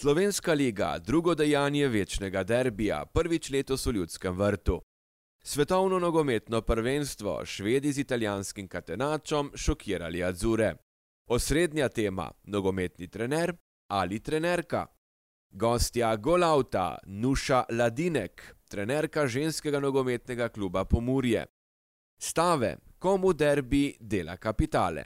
Slovenska liga, drugo dejanje večnega derbija, prvič letos v ljudskem vrtu. Svetovno nogometno prvenstvo, švedi z italijanskim katenačom šokirali Azure. Osrednja tema: nogometni trener ali trenerka. Gostja Golauta, Nuša Ladinek, trenerka ženskega nogometnega kluba Pomurje. Stave, komu derbi dela kapitale.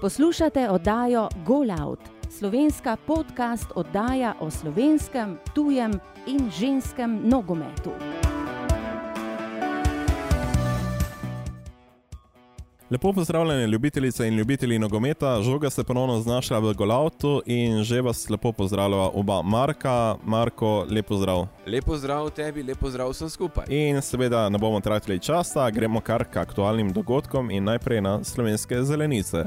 Poslušate oddajo Golout, slovenska podcast oddaja o slovenskem, tujem in ženskem nogometu. Lepo pozdravljeni, ljubitelice in ljubitelji nogometa. Žoga se ponovno znašla v Golautu in že vas lepo pozdravlja oba Marka. Marko, lepo zdrav. Lepo zdrav tebi, lepo zdrav vsem skupaj. In seveda ne bomo tratili časa, gremo kar k aktualnim dogodkom in najprej na slovenske zelenice.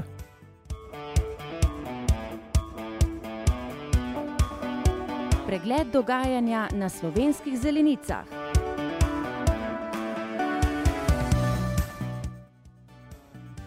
Pregled dogajanja na slovenskih zelenicah.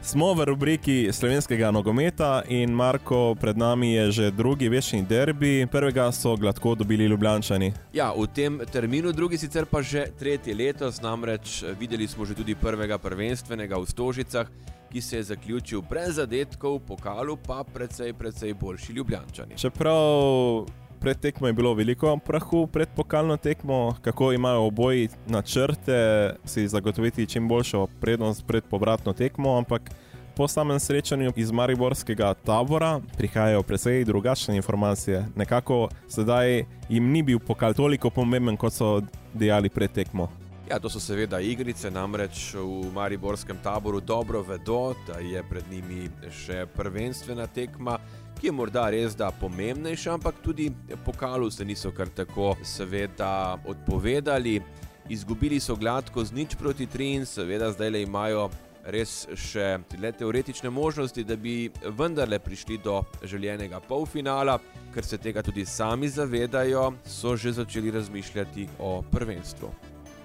Smo v rubriki slovenskega nogometa in Marko, pred nami je že drugi večni derbi. Prvega so gladko dobili Ljubljančani. Ja, v tem terminu, drugi sicer pa že tretje letos, namreč videli smo že tudi prvega prvenstvenega v Stožicah, ki se je zaključil brez zadetkov, pokalu pa precej, precej boljši Ljubljančani. Čeprav pred tekmo je bilo veliko prahu, pred pokalno tekmo, kako imajo oboji načrte si zagotoviti čim boljšo prednost pred povratno tekmo, ampak po samem srečanju iz Mariborskega tabora prihajajo precej drugačne informacije. Nekako sedaj jim ni bil pokal toliko pomemben, kot so dejali pred tekmo. Ja, to so seveda igrice, namreč v Mariborskem taboru dobro vedo, da je pred njimi še prvenstvena tekma, ki je morda res da pomembnejša, ampak tudi pokalu se niso kar tako seveda odpovedali. Izgubili so gladko z nič proti tri in seveda zdaj le imajo res še le teoretične možnosti, da bi vendarle prišli do željenega polfinala, ker se tega tudi sami zavedajo, so že začeli razmišljati o prvenstvu.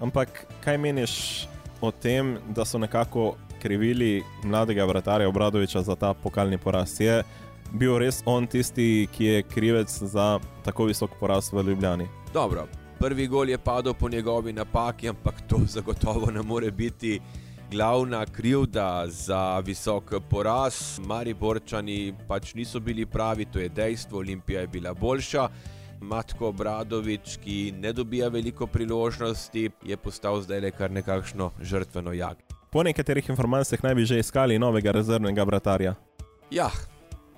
Ampak kaj meniš o tem, da so nekako krivili mladega vratarja Obradoviča za ta pokalni poraz? Je bil res on tisti, ki je krivec za tako visok poraz v Ljubljani? Dobro, prvi gol je padel po njegovi napaki, ampak to zagotovo ne more biti. Glavna krivda za visok poraz, Mariborčani pač niso bili pravi, to je dejstvo, Olimpija je bila boljša. Matko Bradovič, ki ne dobija veliko priložnosti, je postal zdaj le kar nekakšno žrtveno jag. Po nekaterih informacijah naj bi že iskali novega rezervnega vratarja. Ja,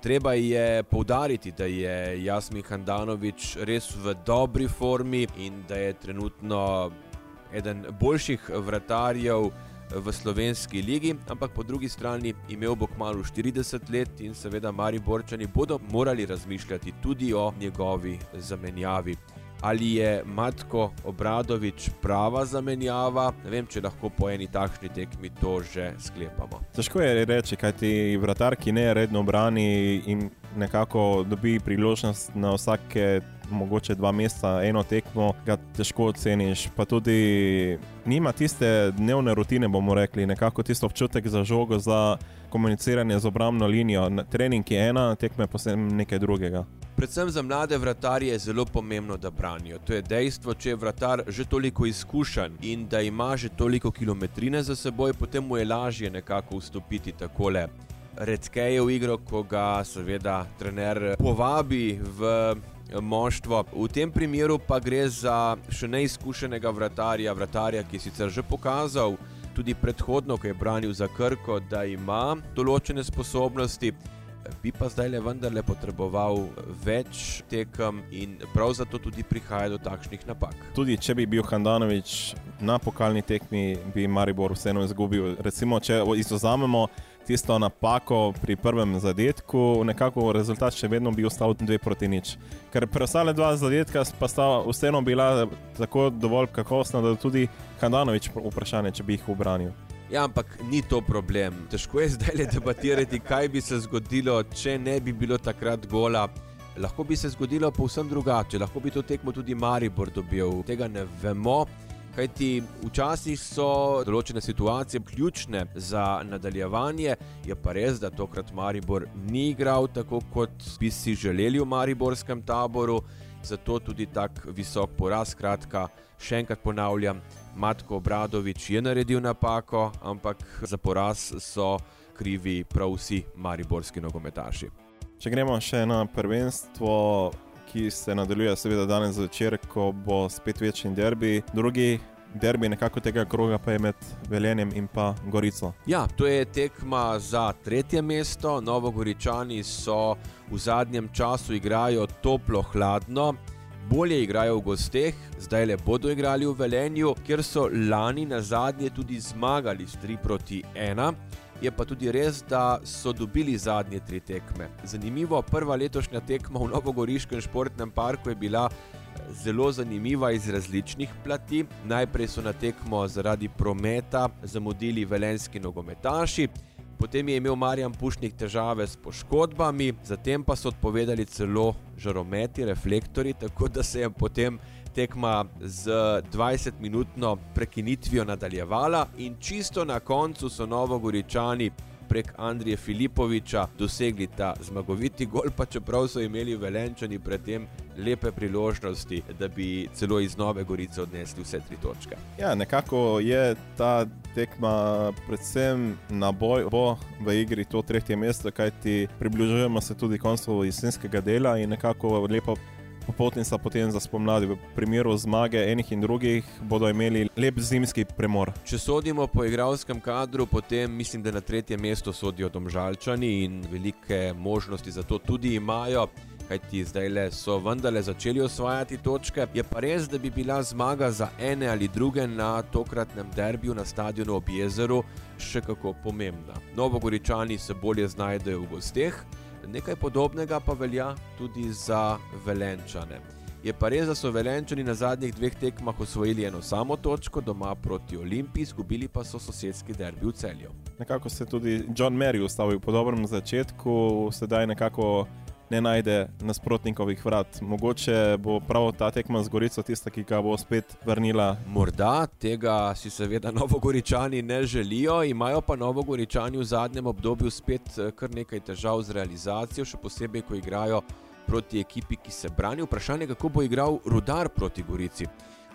treba je poudariti, da je Jasmin Handanovič res v dobri formi in da je trenutno eden boljših vratarjev v slovenski ligi, ampak po drugi strani imel bo kmalo 40 let in seveda Mariborčani bodo morali razmišljati tudi o njegovi zamenjavi. Ali je Matko Obradovič prava zamenjava? Ne vem, če lahko po eni takšni tekmi to že sklepamo. Težko je reči, kaj ti vratar, ki ne redno brani in nekako dobi priložnost na vsake mogoče dva meseca, eno tekmo, ga težko oceniš. Pa tudi nima tiste dnevne rutine, bomo rekli, nekako tisto občutek za žogo, za komuniciranje z obrambno linijo. Trening je ena, tekme pa sem nekaj drugega. Predvsem za mlade vratarje je zelo pomembno, da branijo. To je dejstvo, če je vratar že toliko izkušen in da ima že toliko kilometrine za seboj, potem mu je lažje nekako vstopiti takole. Redkeje v igro, ko ga seveda trener povabi v moštvo. V tem primeru pa gre za še neizkušenega vratarja, vratarja, ki je sicer že pokazal tudi predhodno, ko je branil za Krko, da ima določene sposobnosti. Bi pa zdaj le vendarle potreboval več tekem in prav zato tudi prihaja do takšnih napak. Tudi če bi bil Handanovič na pokalni tekmi, bi Maribor vseeno izgubil. Recimo, če izuzamemo tisto napako pri prvem zadetku, nekako rezultat še vedno bi ostal 2 proti nič. Ker preostale dva zadetka pa sta vseeno bila tako dovolj kakovostna, da tudi Handanovič vprašanje, če bi jih obranil. Ja, ampak ni to problem. Težko je zdaj le debatirati, kaj bi se zgodilo, če ne bi bilo takrat gola. Lahko bi se zgodilo povsem drugače, lahko bi to tekmo tudi Maribor dobil. Tega ne vemo. Kajti včasih so določene situacije ključne za nadaljevanje, je pa res, da tokrat Maribor ni igral tako, kot bi si želeli v Mariborskem taboru, zato tudi tako visok poraz. Skratka, še enkrat ponavljam, Matko Obradovič je naredil napako, ampak za poraz so krivi prav vsi mariborski nogometaši. Če gremo še na prvenstvo, ki se nadaljuje, seveda danes zvečer, ko bo spet večji derbi. Drugi derbi nekako tega kroga pa je med Velenjem in pa Gorico. Ja, to je tekma za tretje mesto. Novogoričani so v zadnjem času igrajo toplo, hladno. Bolje igrajo v gosteh, zdaj le bodo igrali v Velenju, kjer so lani na zadnje tudi zmagali s 3 proti 1. Je pa tudi res, da so dobili zadnje tri tekme. Zanimivo, prva letošnja tekma v Novogoriškem športnem parku je bila eh, zelo zanimiva iz različnih plati. Najprej so na tekmo zaradi prometa zamudili velenski nogometaši. Potem je imel Marjan Pušnik težave s poškodbami, zatem pa so odpovedali celo žarometi, reflektori, tako da se je potem tekma z 20-minutno prekinitvijo nadaljevala in čisto na koncu so Novogoričani prek Andrija Filipoviča dosegli ta zmagoviti gol, pa čeprav so imeli velenčani predtem lepe priložnosti, da bi celo iz Nove Gorice odnesli vse tri točke. Ja, nekako je ta tekma predvsem na boj, bo v igri to tretje mesto, kajti približujemo se tudi koncu jesenskega dela in nekako lepo popotnica potem za spomladi. V primeru zmage enih in drugih bodo imeli lep zimski premor. Če sodimo po igralskem kadru, potem mislim, da na tretje mesto sodijo domžalčani in velike možnosti za to tudi imajo. Kajti zdaj le so vendarle začeli osvajati točke. Je pa res, da bi bila zmaga za ene ali druge na tokratnem derbiju na stadionu ob jezeru še kako pomembna. Novogoričani se bolje znajdejo v gosteh, Nekaj podobnega pa velja tudi za velenčane. Je pa res, da so velenčani na zadnjih dveh tekmah osvojili eno samo točko doma proti Olimpiji, izgubili pa so sosedski derbi v celju. Nekako se je tudi John Mary ustavil po dobrem začetku, sedaj nekako ne najde nasprotnikovih vrat. Mogoče bo prav ta tekma z Gorico tista, ki ga bo spet vrnila. Morda tega si seveda Novogoričani ne želijo, imajo pa Novogoričani v zadnjem obdobju spet eh, kar nekaj težav z realizacijo, še posebej, ko igrajo proti ekipi, ki se brani. Vprašanje je, kako bo igral rudar proti Gorici.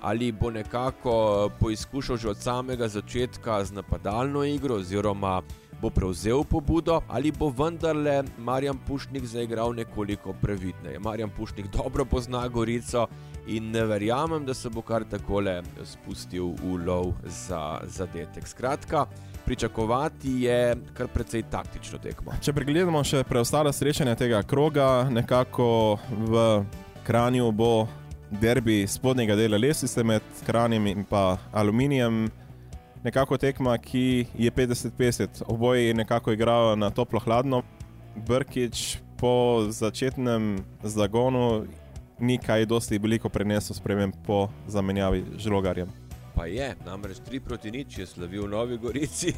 Ali bo nekako eh, poizkušal že od samega začetka z napadalno igro, oziroma bo prevzel pobudo ali bo vendarle Marjan Pušnik zaigral nekoliko previdneje. Marjan Pušnik dobro pozna Gorico in ne verjamem, da se bo kar takole spustil v lov za zadetek. Skratka, pričakovati je kar precej taktično tekmo. Če pregledamo še preostale srečanja tega kroga, nekako v Kranju bo derbi spodnjega dela lesice med Kranjem in pa Aluminijem nekako tekma, ki je 50-50, oboje nekako igrajo na toplo-hladno. Brkič po začetnem zagonu ni kaj dosti veliko prenesel sprememb po zamenjavi žlogarjem. Pa je, namreč 3 proti nič je slavil v Novi Gorici.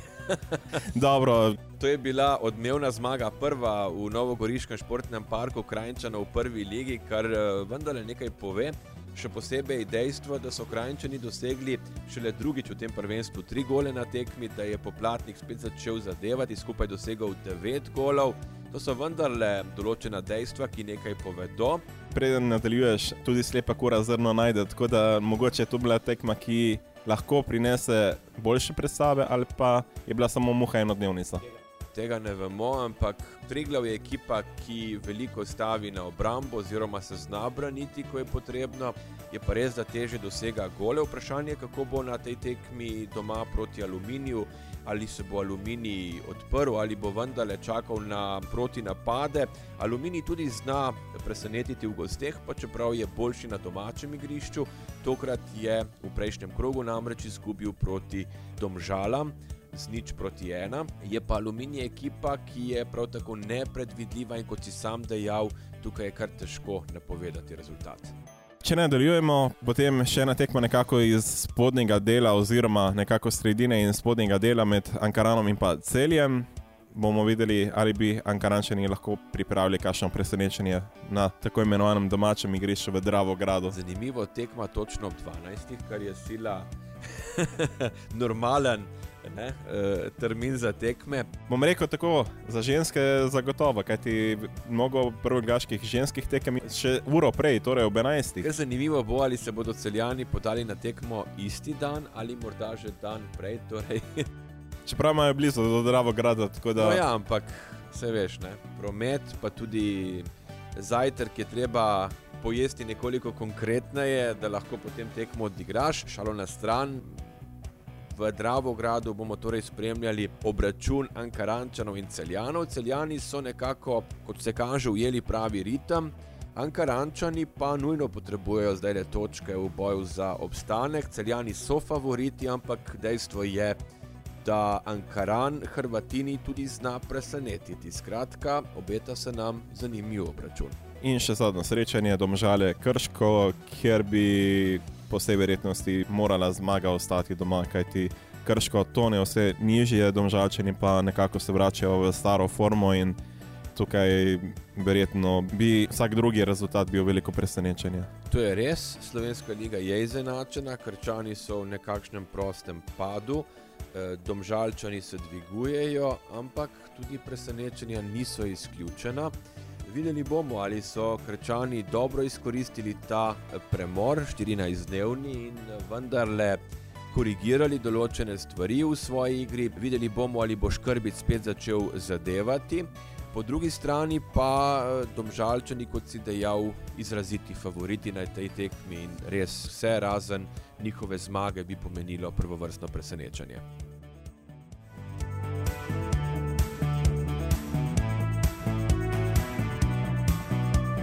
to je bila odmevna zmaga, prva v Novogoriškem športnem parku Krajčana v prvi ligi, kar eh, vendarle nekaj pove. Še posebej dejstvo, da so Krajčani dosegli šele drugič v tem prvenstvu tri gole na tekmi, da je poplatnik spet začel zadevati, skupaj dosegel devet golov. To so vendarle določena dejstva, ki nekaj povedo. Preden nadaljuješ, tudi slepa kura zrno najde, tako da mogoče je to bila tekma, ki lahko prinese boljše predstave, ali pa je bila samo muha enodnevnica tega ne vemo, ampak Triglav je ekipa, ki veliko stavi na obrambo, oziroma se zna braniti, ko je potrebno. Je pa res, da teže dosega gole. Vprašanje je, kako bo na tej tekmi doma proti aluminiju, ali se bo aluminij odprl, ali bo vendarle čakal na proti napade. Aluminij tudi zna presenetiti v gosteh, pa čeprav je boljši na domačem igrišču. Tokrat je v prejšnjem krogu namreč izgubil proti domžalam z nič proti ena. Je pa aluminij ekipa, ki je prav tako nepredvidljiva in kot si sam dejal, tukaj je kar težko napovedati rezultat. Če nadaljujemo, potem še ena tekma nekako iz spodnjega dela, oziroma nekako sredine in spodnjega dela med Ankaranom in pa celjem. bomo videli, ali bi Ankarančani lahko pripravili kakšno presenečenje na tako imenovanem domačem igrišču v Dravogradu. Zanimivo tekma točno ob 12, kar je sila normalen. Ne, e, termin za tekme. Bom rekel tako, za ženske zagotovo, kajti mnogo prvgaških ženskih tekem je še uro prej, torej ob 11. Kaj zanimivo bo, ali se bodo celjani podali na tekmo isti dan ali morda že dan prej. Torej. Čeprav imajo blizu do Dravo grada. Da... No ja, ampak vse veš, ne? promet, pa tudi zajtrk je treba pojesti nekoliko konkretneje, da lahko potem tekmo odigraš, šalo na stran. V Dravogradu bomo torej spremljali obračun Ankarančanov in Celjanov. Celjani so nekako, kot se kaže, ujeli pravi ritem, Ankarančani pa nujno potrebujejo zdaj le točke v boju za obstanek. Celjani so favoriti, ampak dejstvo je, da Ankaran Hrvatini tudi zna presenetiti. Skratka, obeta se nam zanimiv obračun. In še zadnje srečanje, domžale Krško, kjer bi po vsej verjetnosti morala zmaga ostati doma, kajti Krško tone vse nižje, domžalčani pa nekako se vračajo v staro formo in tukaj verjetno bi vsak drugi rezultat bil veliko presenečenje. To je res, Slovenska liga je izenačena, Krčani so v nekakšnem prostem padu. Eh, domžalčani se dvigujejo, ampak tudi presenečenja niso izključena. Videli bomo, ali so krčani dobro izkoristili ta eh, premor, 14-dnevni, in eh, vendarle korigirali določene stvari v svoji igri. Videli bomo, ali bo Škrbic spet začel zadevati. Po drugi strani pa domžalčani, kot si dejal, izraziti favoriti na tej tekmi in res vse razen njihove zmage bi pomenilo prvovrstno presenečenje.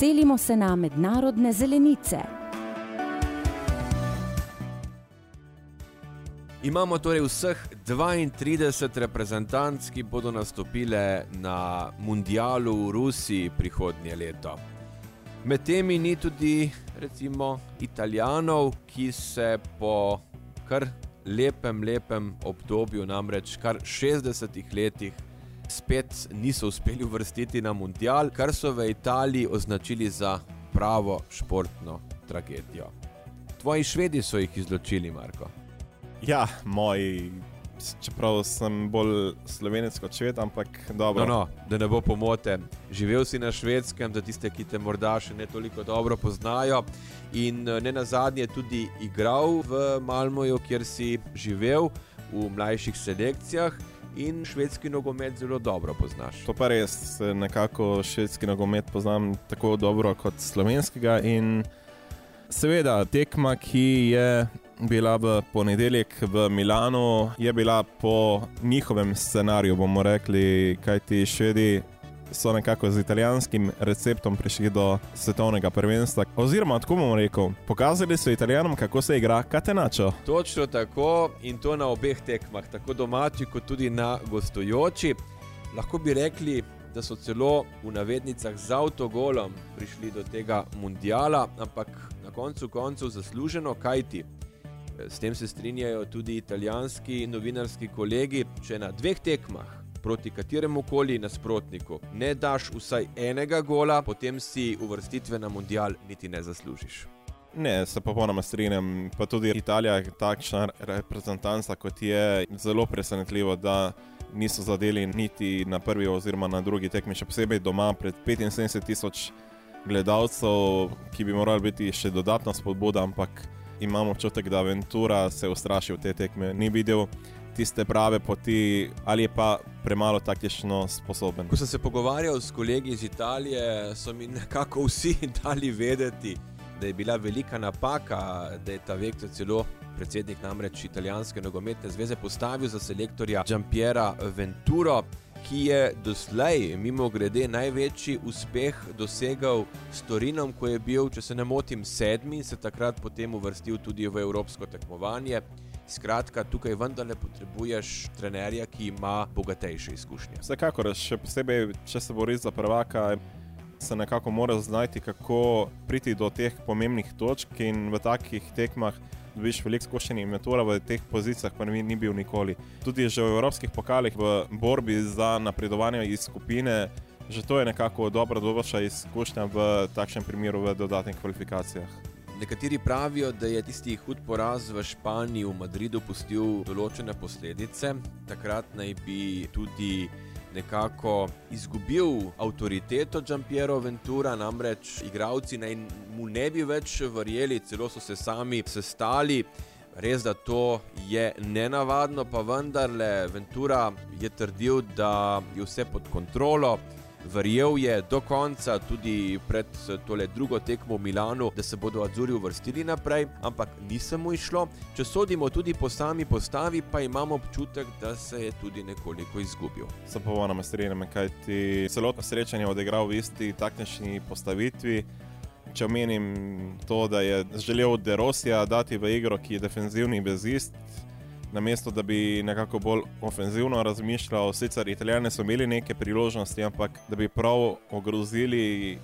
Selimo se na mednarodne zelenice. Imamo torej vseh 32 reprezentanc, ki bodo nastopile na Mundialu v Rusiji prihodnje leto. Med temi ni tudi, recimo, Italijanov, ki se po kar lepem, lepem obdobju, namreč kar 60 letih, spet niso uspeli uvrstiti na Mundial, kar so v Italiji označili za pravo športno tragedijo. Tvoji švedi so jih izločili, Marko. Ja, moji, čeprav sem bolj slovenec kot šved, ampak dobro. No, no, da ne bo pomote. Živel si na švedskem, za tiste, ki te morda še ne toliko dobro poznajo. In ne na zadnje tudi igral v Malmoju, kjer si živel v mlajših selekcijah in švedski nogomet zelo dobro poznaš. To pa res, nekako švedski nogomet poznam tako dobro kot slovenskega. In seveda, tekma, ki je bila v ponedeljek v Milano, je bila po njihovem scenariju, bomo rekli, kaj ti švedi so nekako z italijanskim receptom prišli do svetovnega prvenstva. Oziroma, tako bomo rekel, pokazali so italijanom, kako se igra katenačo. Točno tako in to na obeh tekmah, tako domači, kot tudi na gostujoči. Lahko bi rekli, da so celo v navednicah z avtogolom prišli do tega mundiala, ampak na koncu koncev zasluženo, kaj ti. S tem se strinjajo tudi italijanski novinarski kolegi, če na dveh tekmah proti kateremu koli nasprotniku ne daš vsaj enega gola, potem si uvrstitve na mundial niti ne zaslužiš. Ne, se popolnoma strinjam. Pa tudi Italija takšna reprezentanca, kot je zelo presenetljivo, da niso zadeli niti na prvi oziroma na drugi tekmi, še posebej doma pred 75 tisoč gledalcev, ki bi morali biti še dodatna spodbuda, ampak imamo občutek, da Ventura se je ustrašil te tekme, ni videl tiste prave poti, ali pa premalo taktično sposoben. Ko sem se pogovarjal s kolegi iz Italije, so mi nekako vsi dali vedeti, da je bila velika napaka, da je ta vektor celo predsednik namreč italijanske nogometne zveze postavil za selektorja Giampiera Venturo. Ki je doslej, mimo grede, največji uspeh dosegal s Torinom, ko je bil, če se ne motim, sedmi in se takrat potem uvrstil tudi v evropsko tekmovanje. Skratka, tukaj vendarle potrebuješ trenerja, ki ima bogatejše izkušnje. Vsekakor, še posebej, če se boriš za prvaka, se nekako moraš znati, kako priti do teh pomembnih točk in v takih tekmah. Dobiš veliko izkušenj in metora v teh pozicijah, pa ni, ni bil nikoli. Tudi že v evropskih pokalih, v borbi za napredovanje iz skupine, že to je nekako dobra, dobra izkušnja v takšnem primeru v dodatnih kvalifikacijah. Nekateri pravijo, da je tisti hud poraz v Španiji, v Madridu, pustil določene posledice. Takrat naj bi tudi nekako izgubil avtoriteto Giampiero Ventura, namreč igravci naj mu ne bi več verjeli, celo so se sami sestali. Res, da to je nenavadno, pa vendarle Ventura je trdil, da je vse pod kontrolo verjel je do konca, tudi pred tole drugo tekmo v Milanu, da se bodo Azuri uvrstili naprej, ampak nisem mu išlo. Če sodimo tudi po sami postavi, pa imamo občutek, da se je tudi nekoliko izgubil. Se pa vam strinjam, kaj ti celotno srečanje odigral v isti taktični postavitvi. Če omenim to, da je želel Derosija dati v igro, ki je defenzivni vezist, namesto da bi nekako bolj ofenzivno razmišljal. Sicer Italijani so imeli neke priložnosti, ampak da bi prav ogrozili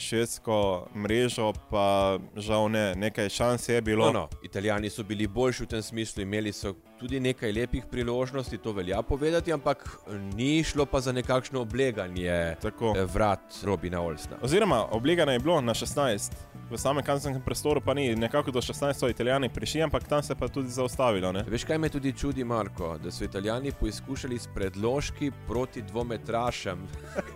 švedsko mrežo, pa žal ne, nekaj šans je bilo. No, no. Italijani so bili boljši v tem smislu, imeli so tudi nekaj lepih priložnosti, to velja povedati, ampak ni šlo pa za nekakšno obleganje Tako. Eh, vrat Robina Olsna. Oziroma, obleganje je bilo na 16. V samem kazenskem prostoru pa ni, nekako do 16 so italijani prišli, ampak tam se pa tudi zaustavilo. Ne? Veš, kaj me tudi čudi, Marko, da so italijani poizkušali s predložki proti dvometrašem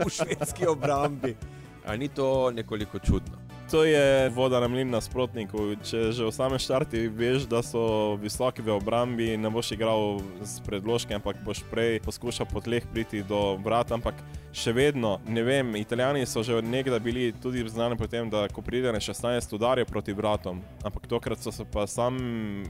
v švedski obrambi. Ali ni to nekoliko čudno? To je voda na mlin nasprotniku. Če že v samem štartu veš, da so visoki v obrambi, ne boš igral s predložki, ampak boš prej poskušal po tleh priti do vrata. Ampak še vedno, ne vem, italijani so že od nekdaj bili tudi znani po tem, da ko pride na 16, udarijo proti vratom. Ampak tokrat so se pa sam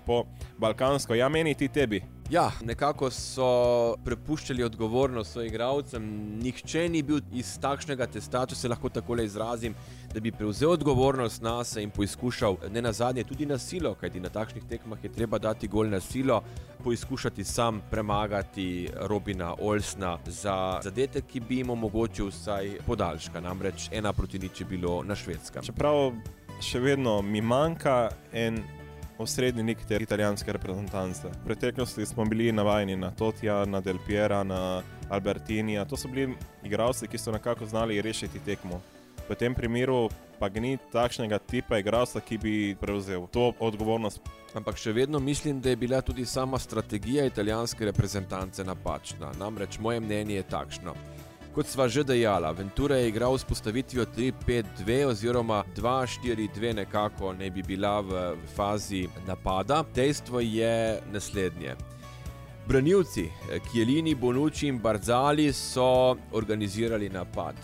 po balkansko, ja meni ti tebi. Ja, nekako so prepuščali odgovornost svojim igralcem. Nihče ni bil iz takšnega testa, če se lahko tako izrazim, da bi prevzel odgovornost na sebe in poizkušal ne na zadnje tudi na silo, kajti na takšnih tekmah je treba dati gol na silo, poizkušati sam premagati Robina Olsna za zadetek, ki bi jim omogočil vsaj podaljška. Namreč ena proti nič je bilo na švedskem. Čeprav še vedno mi manjka en osrednji lik te italijanske reprezentance. V preteklosti smo bili navajeni na Totija, na Del Piera, na Albertinija. To so bili igralci, ki so nekako znali rešiti tekmo. V tem primeru pa ni takšnega tipa igralca, ki bi prevzel to odgovornost. Ampak še vedno mislim, da je bila tudi sama strategija italijanske reprezentance napačna. Namreč moje mnenje je takšno. Kot sva že dejala, Ventura je igral s postavitvijo 3-5-2 oziroma 2-4-2, nekako ne bi bila v fazi napada. Dejstvo je naslednje. Branilci, Kjelini, Bonucci in Barzali so organizirali napad.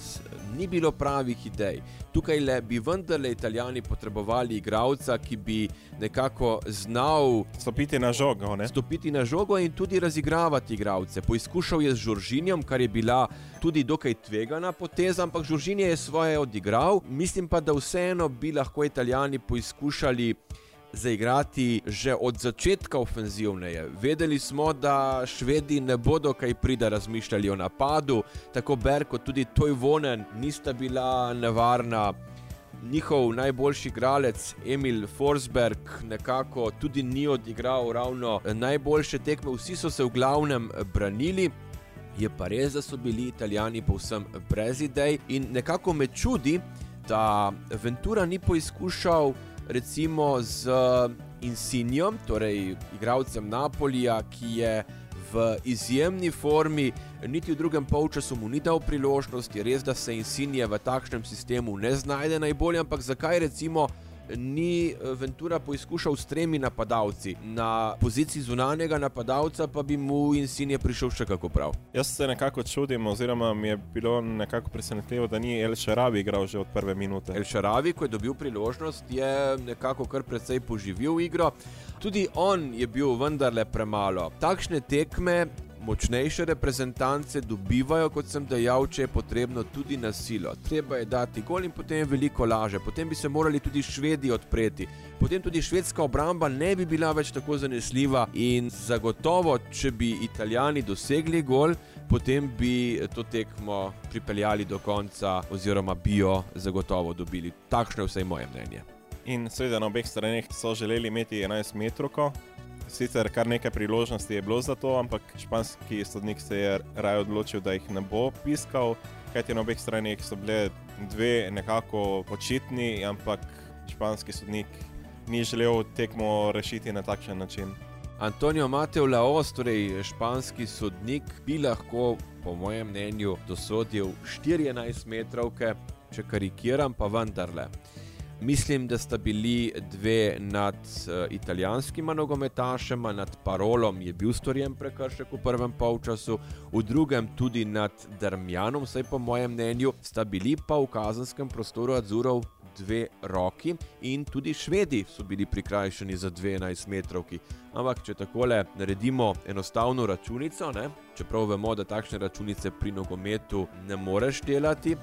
Ni bilo pravih idej. Tukaj le bi vendarle italijani potrebovali igralca, ki bi nekako znal stopiti na žogo. Ne? Stopiti na žogo in tudi razigravati igralce. Poizkušal je z Žuržinjem, kar je bila tudi dokaj tvegana poteza, ampak Žuržinje je svoje odigral. Mislim pa, da vseeno bi lahko italijani poizkušali zaigrati že od začetka ofenzivneje. Vedeli smo, da švedi ne bodo kaj prida razmišljali o napadu, tako Ber kot tudi Tojvonen nista bila nevarna. Njihov najboljši igralec Emil Forsberg nekako tudi ni odigral ravno najboljše tekme, vsi so se v glavnem branili. Je pa res, da so bili italijani povsem brez idej in nekako me čudi, da Ventura ni poizkušal recimo z Insigniom, torej igralcem Napolija, ki je v izjemni formi, niti v drugem polčasu mu ni dal priložnosti, res da se Insigne v takšnem sistemu ne znajde najbolje, ampak zakaj recimo ni eh, Ventura poizkušal s tremi napadalci, na poziciji zunanjega napadalca pa bi mu Insigne prišel še kako prav. Jaz se nekako čudim, oziroma mi je bilo nekako presenetljivo, da ni El Šaravi igral že od prve minute. El Šaravi, ko je dobil priložnost, je nekako kar precej poživil igro. Tudi on je bil vendarle premalo. Takšne tekme močnejše reprezentance dobivajo, kot sem dejal, če je potrebno tudi na silo. Treba je dati gol in potem je veliko laže. Potem bi se morali tudi švedi odpreti. Potem tudi švedska obramba ne bi bila več tako zanesljiva in zagotovo, če bi italijani dosegli gol, potem bi to tekmo pripeljali do konca oziroma bi jo zagotovo dobili. Takšno je vsaj moje mnenje. In seveda na obeh straneh so želeli imeti 11 metrov, Sicer kar nekaj priložnosti je bilo za to, ampak španski sodnik se je raje odločil, da jih ne bo piskal, kajti na obeh straneh so bile dve nekako očitni, ampak španski sodnik ni želel tekmo rešiti na takšen način. Antonijo Mateo Laos, torej španski sodnik, bi lahko, po mojem mnenju, dosodil 14 metrov, če karikiram, pa vendarle. Mislim, da sta bili dve nad uh, italijanskima nogometašema, nad Parolom je bil storjen prekršek v prvem polčasu, v drugem tudi nad Drmjanom, vsaj po mojem mnenju, sta bili pa v kazenskem prostoru Azurov dve roki in tudi švedi so bili prikrajšani za 12 metrov. Ampak, če takole naredimo enostavno računico, ne, čeprav vemo, da takšne računice pri nogometu ne moreš delati.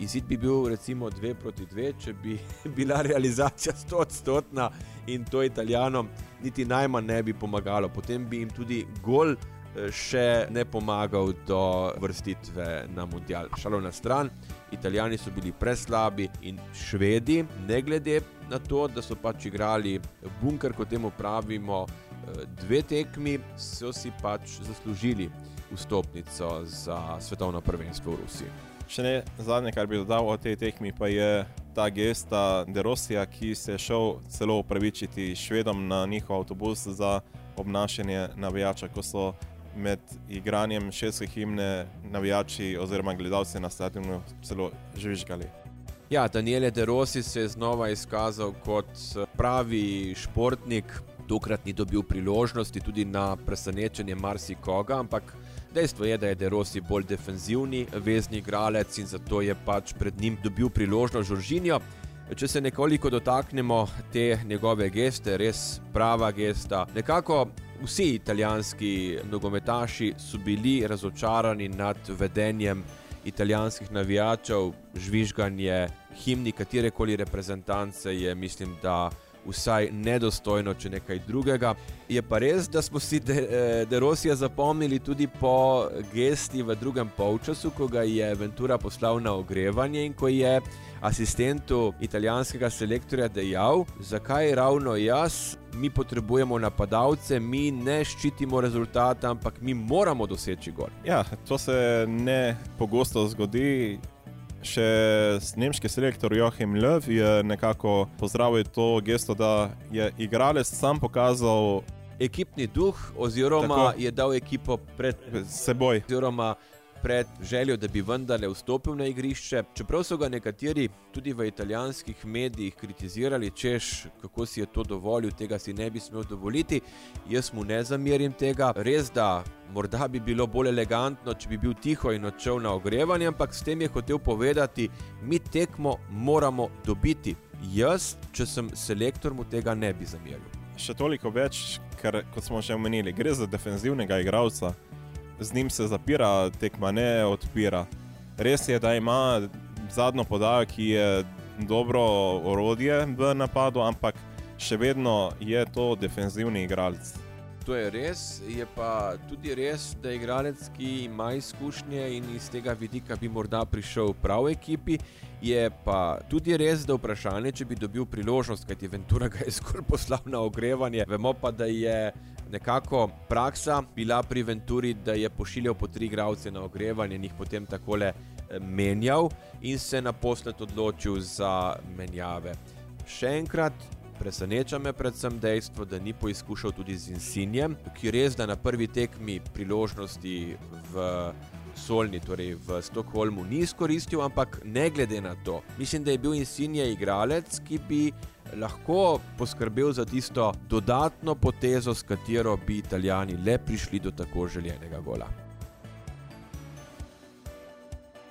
Izid bi bil recimo 2 proti 2, če bi bila realizacija 100 odstotna in to italijanom niti najmanj ne bi pomagalo. Potem bi jim tudi gol eh, še ne pomagal do vrstitve na mundial. Šalo na stran, italijani so bili preslabi in švedi, ne glede na to, da so pač igrali bunker, kot temu pravimo, eh, dve tekmi, so si pač zaslužili vstopnico za svetovno prvenstvo v Rusiji. Še ne zadnje, kar bi dodal o tej tekmi, pa je ta gesta De Rosija, ki se je šel celo upravičiti švedom na njihov avtobus za obnašanje navijača, ko so med igranjem šestke himne navijači oziroma gledalci na stadionu celo žvižgali. Ja, Daniele De Rossi se je znova izkazal kot pravi športnik, tokrat ni dobil priložnosti tudi na presenečenje marsikoga, ampak Dejstvo je, da je Derosi bolj defenzivni vezni igralec in zato je pač pred njim dobil priložnost Žoržinjo. Če se nekoliko dotaknemo te njegove geste, res prava gesta. Nekako vsi italijanski nogometaši so bili razočarani nad vedenjem italijanskih navijačev, žvižganje himni katerekoli reprezentance je, mislim, da vsaj nedostojno, če nekaj drugega. Je pa res, da smo si Derosija de zapomnili tudi po gesti v drugem polčasu, ko ga je Ventura poslal na ogrevanje in ko je asistentu italijanskega selektorja dejal, zakaj ravno jaz. Mi potrebujemo napadalce, mi ne ščitimo rezultata, ampak mi moramo doseči gol. Ja, to se ne pogosto zgodi še nemški selektor Joachim Löw je nekako pozdravil to gesto, da je igralec sam pokazal ekipni duh, oziroma tako, je dal ekipo pred seboj. Oziroma, Pred željo, da bi vendarle vstopil na igrišče, čeprav so ga nekateri tudi v italijanskih medijih kritizirali, češ kako si je to dovolil, tega si ne bi smel dovoliti, jaz mu ne zamerim tega. Res, da Morda bi bilo bolj elegantno, če bi bil tiho in odšel na ogrevanje, ampak s tem je hotel povedati, mi tekmo moramo dobiti. Jaz, če sem selektor, mu tega ne bi zameril. Še toliko več, ker kot smo že omenili, gre za defenzivnega igralca. Z njim se zapira, tekma ne odpira. Res je, da ima zadnjo podajo, ki je dobro orodje v napadu, ampak še vedno je to defenzivni igralec to je res. Je pa tudi res, da je igralec, ki ima izkušnje in iz tega vidika bi morda prišel prav v ekipi. Je pa tudi res, da je vprašanje, če bi dobil priložnost, kajti Ventura ga je skoraj poslal na ogrevanje. Vemo pa, da je nekako praksa bila pri Venturi, da je pošiljal po tri igralce na ogrevanje in jih potem takole eh, menjal in se naposled odločil za menjave. Še enkrat, Preseneča me predvsem dejstvo, da ni poizkušal tudi z Insinjem, ki res da na prvi tekmi priložnosti v Solni, torej v Stokholmu, ni izkoristil, ampak ne glede na to, mislim, da je bil Insinje igralec, ki bi lahko poskrbel za tisto dodatno potezo, s katero bi Italijani le prišli do tako željenega gola.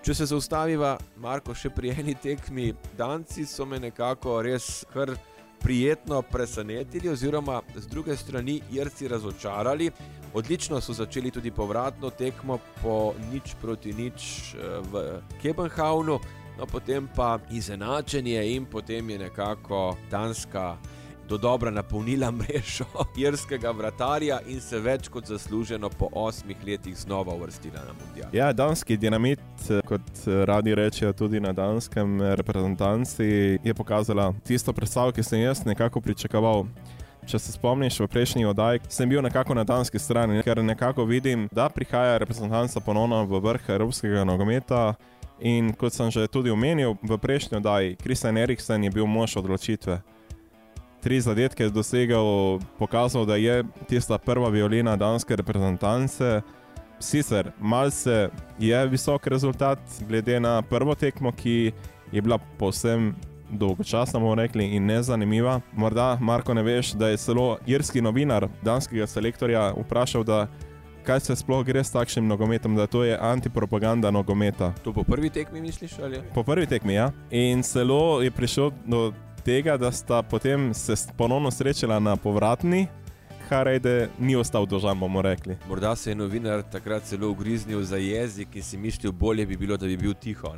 Če se zaustaviva, Marko, še pri eni tekmi, Danci so me nekako res kar prijetno presenetili, oziroma z druge strani Irci razočarali. Odlično so začeli tudi povratno tekmo po nič proti nič eh, v Kebenhavnu, no potem pa izenačenje in potem je nekako Danska do dobra napolnila mrežo irskega vratarja in se več kot zasluženo po osmih letih znova uvrstila na mundial. Ja, danski dinamit, kot radi rečejo tudi na danskem reprezentanci, je pokazala tisto predstavo, ki sem jaz nekako pričakoval. Če se spomniš, v prejšnji oddaji sem bil nekako na danski strani, ker nekako vidim, da prihaja reprezentanca ponovno v vrh evropskega nogometa. In kot sem že tudi omenil v prejšnji oddaji, Kristjan Eriksen je bil mož odločitve tri zadetke dosegel, pokazal, da je tista prva violina danske reprezentance. Sicer malce je visok rezultat, glede na prvo tekmo, ki je bila povsem dolgočasna, bomo rekli, in nezanimiva. Morda, Marko, ne veš, da je celo irski novinar danskega selektorja vprašal, da kaj se sploh gre s takšnim nogometom, da to je antipropaganda nogometa. To po prvi tekmi misliš? Ali? Po prvi tekmi, ja. In celo je prišel do tega, da sta potem se ponovno srečala na povratni. Harajde ni ostal dožan, bomo rekli. Morda se je novinar takrat celo ugriznil za jezik in si mislil, bolje bi bilo, da bi bil tiho.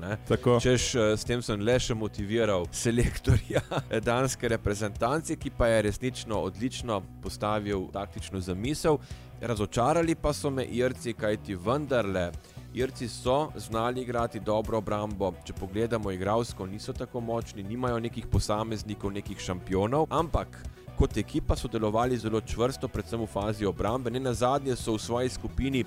Češ, eh, s tem sem le še motiviral selektorja danske reprezentance, ki pa je resnično odlično postavil taktično zamisel. Razočarali pa so me Irci, kajti vendarle. Irci so znali igrati dobro obrambo, če pogledamo igralsko, niso tako močni, nimajo nekih posameznikov, nekih šampionov, ampak kot ekipa so delovali zelo čvrsto, predvsem v fazi obrambe. Ne na zadnje so v svoji skupini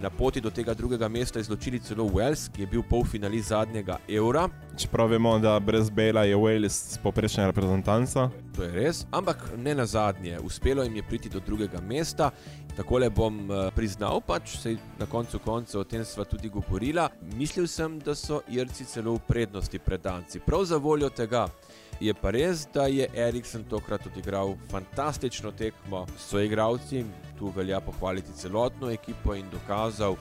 na poti do tega drugega mesta izločili celo Wales, ki je bil polfinalist zadnjega evra. Čeprav vemo, da brez Bela je Wales poprečna reprezentanca. To je res, ampak ne na zadnje, uspelo jim je priti do drugega mesta. Tako le bom uh, priznal, pač se na koncu konca o tem sva tudi govorila. Mislil sem, da so Irci celo v prednosti pred Danci. Prav za voljo tega. Je pa res, da je Eriksen tokrat odigral fantastično tekmo s svojimi igralci, tu velja pohvaliti celotno ekipo in dokazal,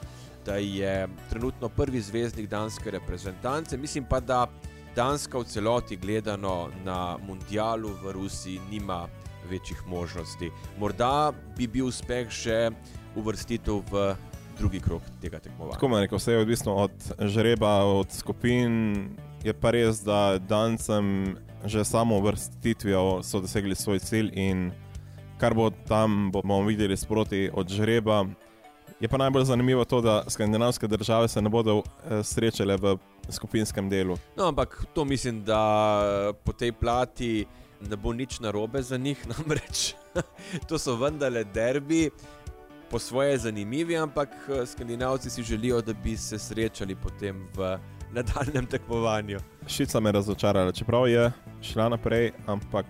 da je trenutno prvi zvezdnik danske reprezentance. Mislim pa, da Danska v celoti gledano na mundialu v Rusiji nima večjih možnosti. Morda bi bil uspeh še uvrstitev v drugi krok tega tekmovanja. Tako me reče, vse je odvisno od žreba, od skupin. Je pa res, da Dancem že samo vrstitvijo so dosegli svoj cilj in kar bo tam, bomo videli sproti od žreba. Je pa najbolj zanimivo to, da skandinavske države se ne bodo eh, srečale v skupinskem delu. No, ampak to mislim, da eh, po tej plati ne bo nič narobe za njih, namreč to so vendarle derbi, po svoje zanimivi, ampak eh, skandinavci si želijo, da bi se srečali potem v nadaljem tekmovanju. Šica me razočarala, čeprav je šla naprej, ampak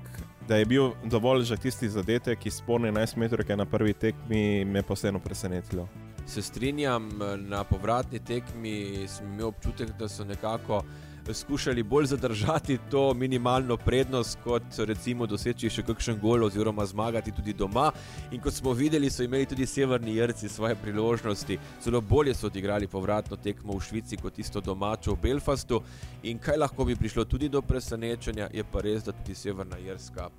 da je bil dovolj že tisti zadetek, ki sporni 11 metrov, ki je na prvi tekmi, me posebno presenetilo. Se strinjam, na povratni tekmi sem imel občutek, da so nekako skušali bolj zadržati to minimalno prednost, kot recimo doseči še kakšen gol oziroma zmagati tudi doma. In kot smo videli, so imeli tudi severni Jrci svoje priložnosti, zelo bolje so odigrali povratno tekmo v Švici kot tisto domačo v Belfastu. In kaj lahko bi prišlo tudi do presenečenja, je pa res, da tudi severna Jrska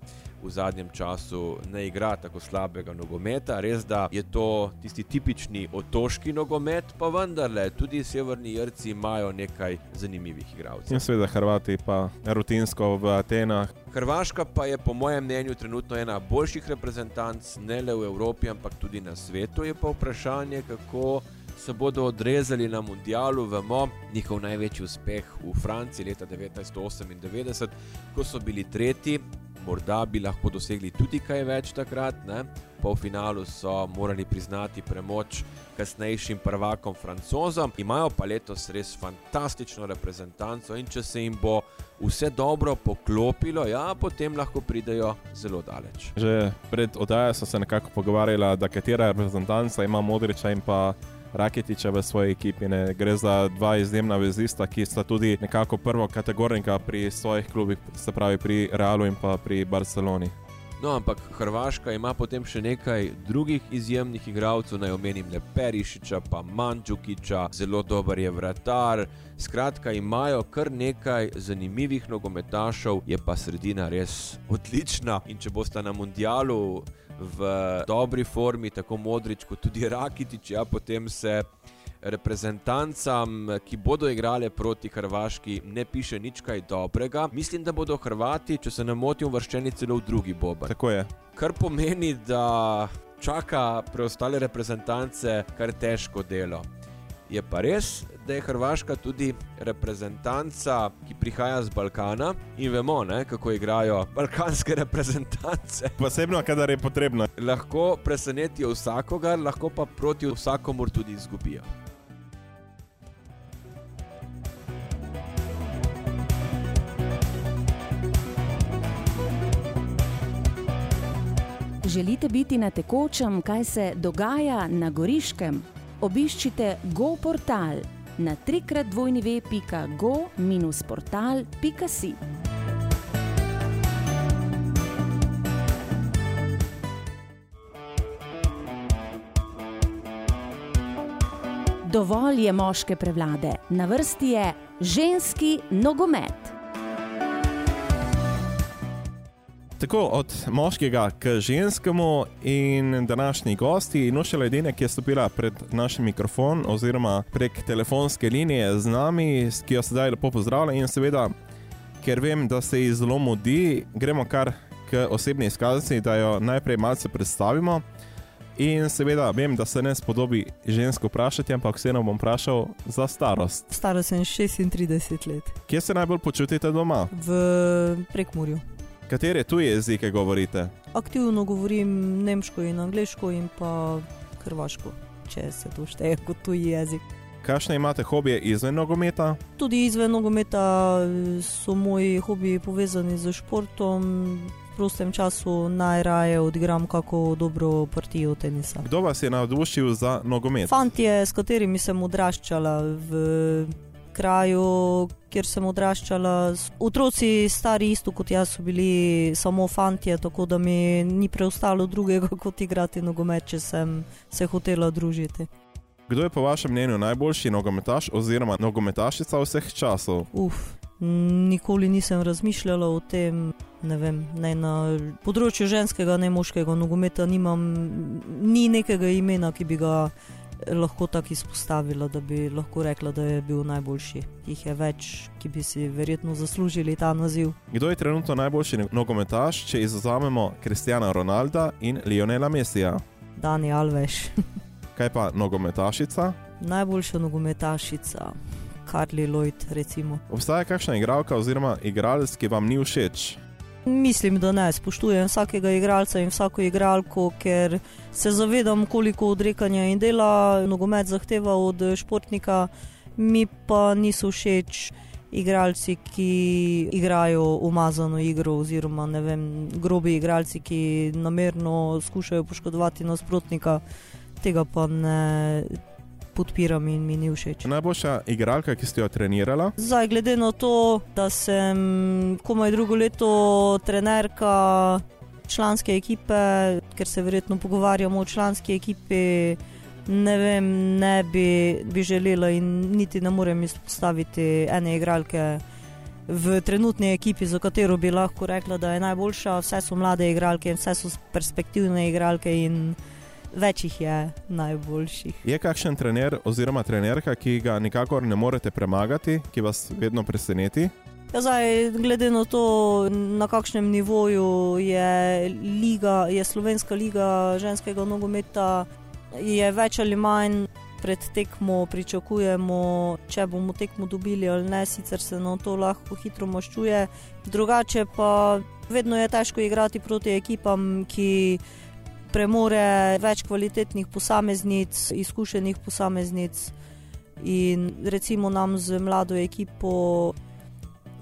v zadnjem času ne igra tako slabega nogometa. Res da je to tisti tipični otoški nogomet, pa vendarle tudi severni Jrci imajo nekaj zanimivih igralcev igralcev. In seveda Hrvati pa rutinsko v Atenah. Hrvaška pa je po mojem mnenju trenutno ena boljših reprezentanc, ne le v Evropi, ampak tudi na svetu. Je pa vprašanje, kako se bodo odrezali na mundialu. Vemo, njihov največji uspeh v Franciji leta 1998, ko so bili tretji, morda bi lahko dosegli tudi kaj več takrat. Ne? Po finalu so morali priznati premoč kasnejšim prvakom francozom, imajo pa letos res fantastično reprezentanco in če se jim bo vse dobro poklopilo, ja, potem lahko pridejo zelo daleč. Že pred oddajo so se nekako pogovarjali, da katera reprezentanca ima modriča in pa Raketiča v svoji ekipi. Ne. Gre za dva izjemna vezista, ki sta tudi nekako prvo kategornika pri svojih klubih, se pravi pri Realu in pa pri Barceloni. No, ampak Hrvaška ima potem še nekaj drugih izjemnih igralcev, naj omenim le Perišiča, pa Mandžukiča, zelo dober je vratar. Skratka, imajo kar nekaj zanimivih nogometašov, je pa sredina res odlična. In če boste na mundialu v dobri formi, tako modrič kot tudi Rakitič, ja, potem se reprezentancam, ki bodo igrale proti Hrvaški, ne piše nič kaj dobrega. Mislim, da bodo Hrvati, če se ne motim, vrščeni celo v drugi bob. Tako je. Kar pomeni, da čaka preostale reprezentance kar težko delo. Je pa res, da je Hrvaška tudi reprezentanca, ki prihaja z Balkana in vemo, ne, kako igrajo balkanske reprezentance. Posebno, kadar je potrebno. Lahko presenetijo vsakogar, lahko pa proti vsakomur tudi izgubijo. Želite biti na tekočem, kaj se dogaja na Goriškem? Obiščite Na trikratvojneve.go-portal.si. Dovolj je moške prevlade, na vrsti je ženski nogomet. Tako od moškega k ženskemu in današnji gosti, Nuša Ledine, ki je stopila pred naš mikrofon oziroma prek telefonske linije z nami, ki jo sedaj lepo pozdravlja in seveda, ker vem, da se ji zelo mudi, gremo kar k osebni izkaznici, da jo najprej malce predstavimo. In seveda vem, da se ne spodobi žensko vprašati, ampak vseeno bom vprašal za starost. Stara sem 36 let. Kje se najbolj počutite doma? V prekmurju. Katere tuje jezike govorite? Aktivno govorim nemško in angliško in pa hrvaško, če se to šteje kot tuji jezik. Kakšne imate hobije izven nogometa? Tudi izven nogometa so moji hobiji povezani z športom. V prostem času najraje odigram kako dobro partijo tenisa. Kdo vas je navdušil za nogomet? Fantje, s katerimi sem odraščala v kraju, kjer sem odraščala. Otroci, stari isto kot jaz, so bili samo fantje, tako da mi ni preostalo drugega kot igrati nogomet, če sem se hotela družiti. Kdo je po vašem mnenju najboljši nogometaš oziroma nogometašica vseh časov? Uf, nikoli nisem razmišljala o tem. Ne vem, ne na področju ženskega, ne moškega nogometa nimam ni nekega imena, ki bi ga lahko tako izpostavila, da bi lahko rekla, da je bil najboljši. Jih je več, ki bi si verjetno zaslužili ta naziv. Kdo je trenutno najboljši nogometaš, če izuzamemo Kristjana Ronalda in Lionela Messija? Dani Alveš. Kaj pa nogometašica? Najboljša nogometašica, Karli Lloyd, recimo. Obstaja kakšna igralka oziroma igralec, ki vam ni všeč? Mislim, da ne. Spoštujem vsakega igralca in vsako igralko, ker se zavedam, koliko odrekanja in dela nogomet zahteva od športnika, mi pa niso všeč. Igralci, ki igrajo umazano igro, oziroma vem, grobi igralci, ki namerno skušajo poškodovati nasprotnika, tega pa ne, podpiram in mi ni všeč. Najboljša igralka, ki ste jo trenirala? Zdaj, glede na to, da sem komaj drugo leto trenerka članske ekipe, ker se verjetno pogovarjamo o članski ekipi. Ne vem, ne bi, bi želela in niti ne morem izpostaviti ene igralke v trenutni ekipi, za katero bi lahko rekla, da je najboljša. Vse so mlade igralke, vse so perspektivne igralke in več jih je najboljših. Je kakšen trener oziroma trenerka, ki ga nikakor ne morete premagati, ki vas vedno preseneti? Ja, zdaj, glede na to, na kakšnem nivoju je, liga, je slovenska liga ženskega nogometa, je več ali manj. Pred tekmo pričakujemo, če bomo tekmo dobili ali ne, sicer se na to lahko hitro maščuje. Drugače pa vedno je težko igrati proti ekipam, ki premore več kvalitetnih posameznic, izkušenih posameznic. In recimo nam z mlado ekipo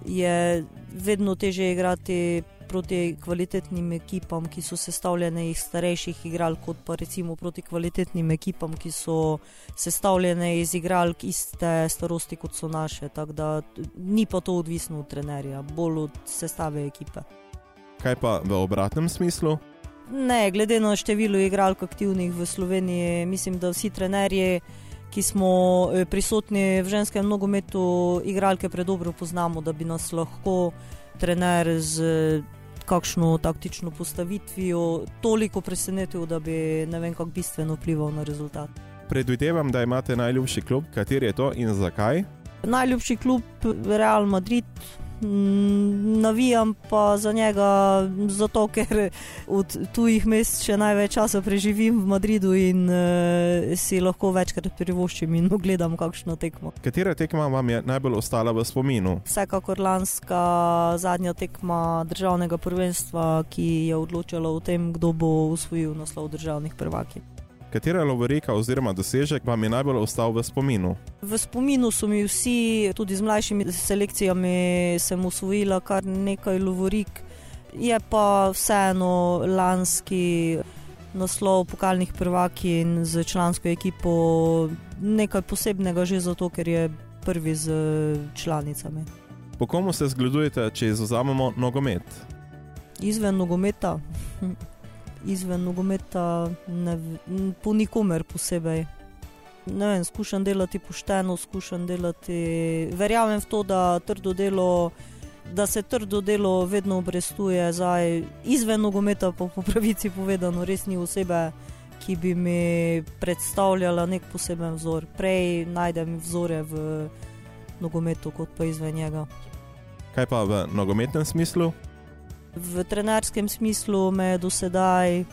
je vedno teže igrati proti kvalitetnim ekipam, ki so sestavljene iz starejših igralk, kot pa recimo proti kvalitetnim ekipam, ki so sestavljene iz igralk iste starosti kot so naše. Tako da ni pa to odvisno od trenerja, bolj od sestave ekipe. Kaj pa v obratnem smislu? Ne, glede na število igralk aktivnih v Sloveniji, mislim, da vsi trenerji, ki smo eh, prisotni v ženskem nogometu, igralke predobro poznamo, da bi nas lahko trener z kakšno taktično postavitvijo toliko presenetil, da bi ne vem, kako bistveno vplival na rezultat. Predvidevam, da imate najljubši klub, kateri je to in zakaj? Najljubši klub Real Madrid. Mm, navijam pa za njega, zato ker od tujih mest še največ časa preživim v Madridu in uh, si lahko večkrat privoščim in ogledam kakšno tekmo. Katera tekma vam je najbolj ostala v spominu? Vsekakor lanska zadnja tekma državnega prvenstva, ki je odločala o tem, kdo bo usvojil naslov državnih prvakov. Katera lovorika oziroma dosežek vam je najbolj ostal v spominu? V spominu so mi vsi, tudi z mlajšimi selekcijami, sem usvojila kar nekaj lovorik. Je pa vseeno lanski naslov pokalnih prvaki in z člansko ekipo nekaj posebnega, že zato, ker je prvi z članicami. Po komu se zgledujete, če izuzamemo nogomet? Izven nogometa izven nogometa, ne, po nikomer posebej. Ne vem, skušam delati pošteno, skušam delati. Verjamem v to, da, delo, da se trdo delo vedno obrestuje. Zdaj, izven nogometa, pa po pravici povedano, res ni osebe, ki bi mi predstavljala nek poseben vzor. Prej najdem vzore v nogometu, kot pa izven njega. Kaj pa v nogometnem smislu? V trenerskem smislu me je do sedaj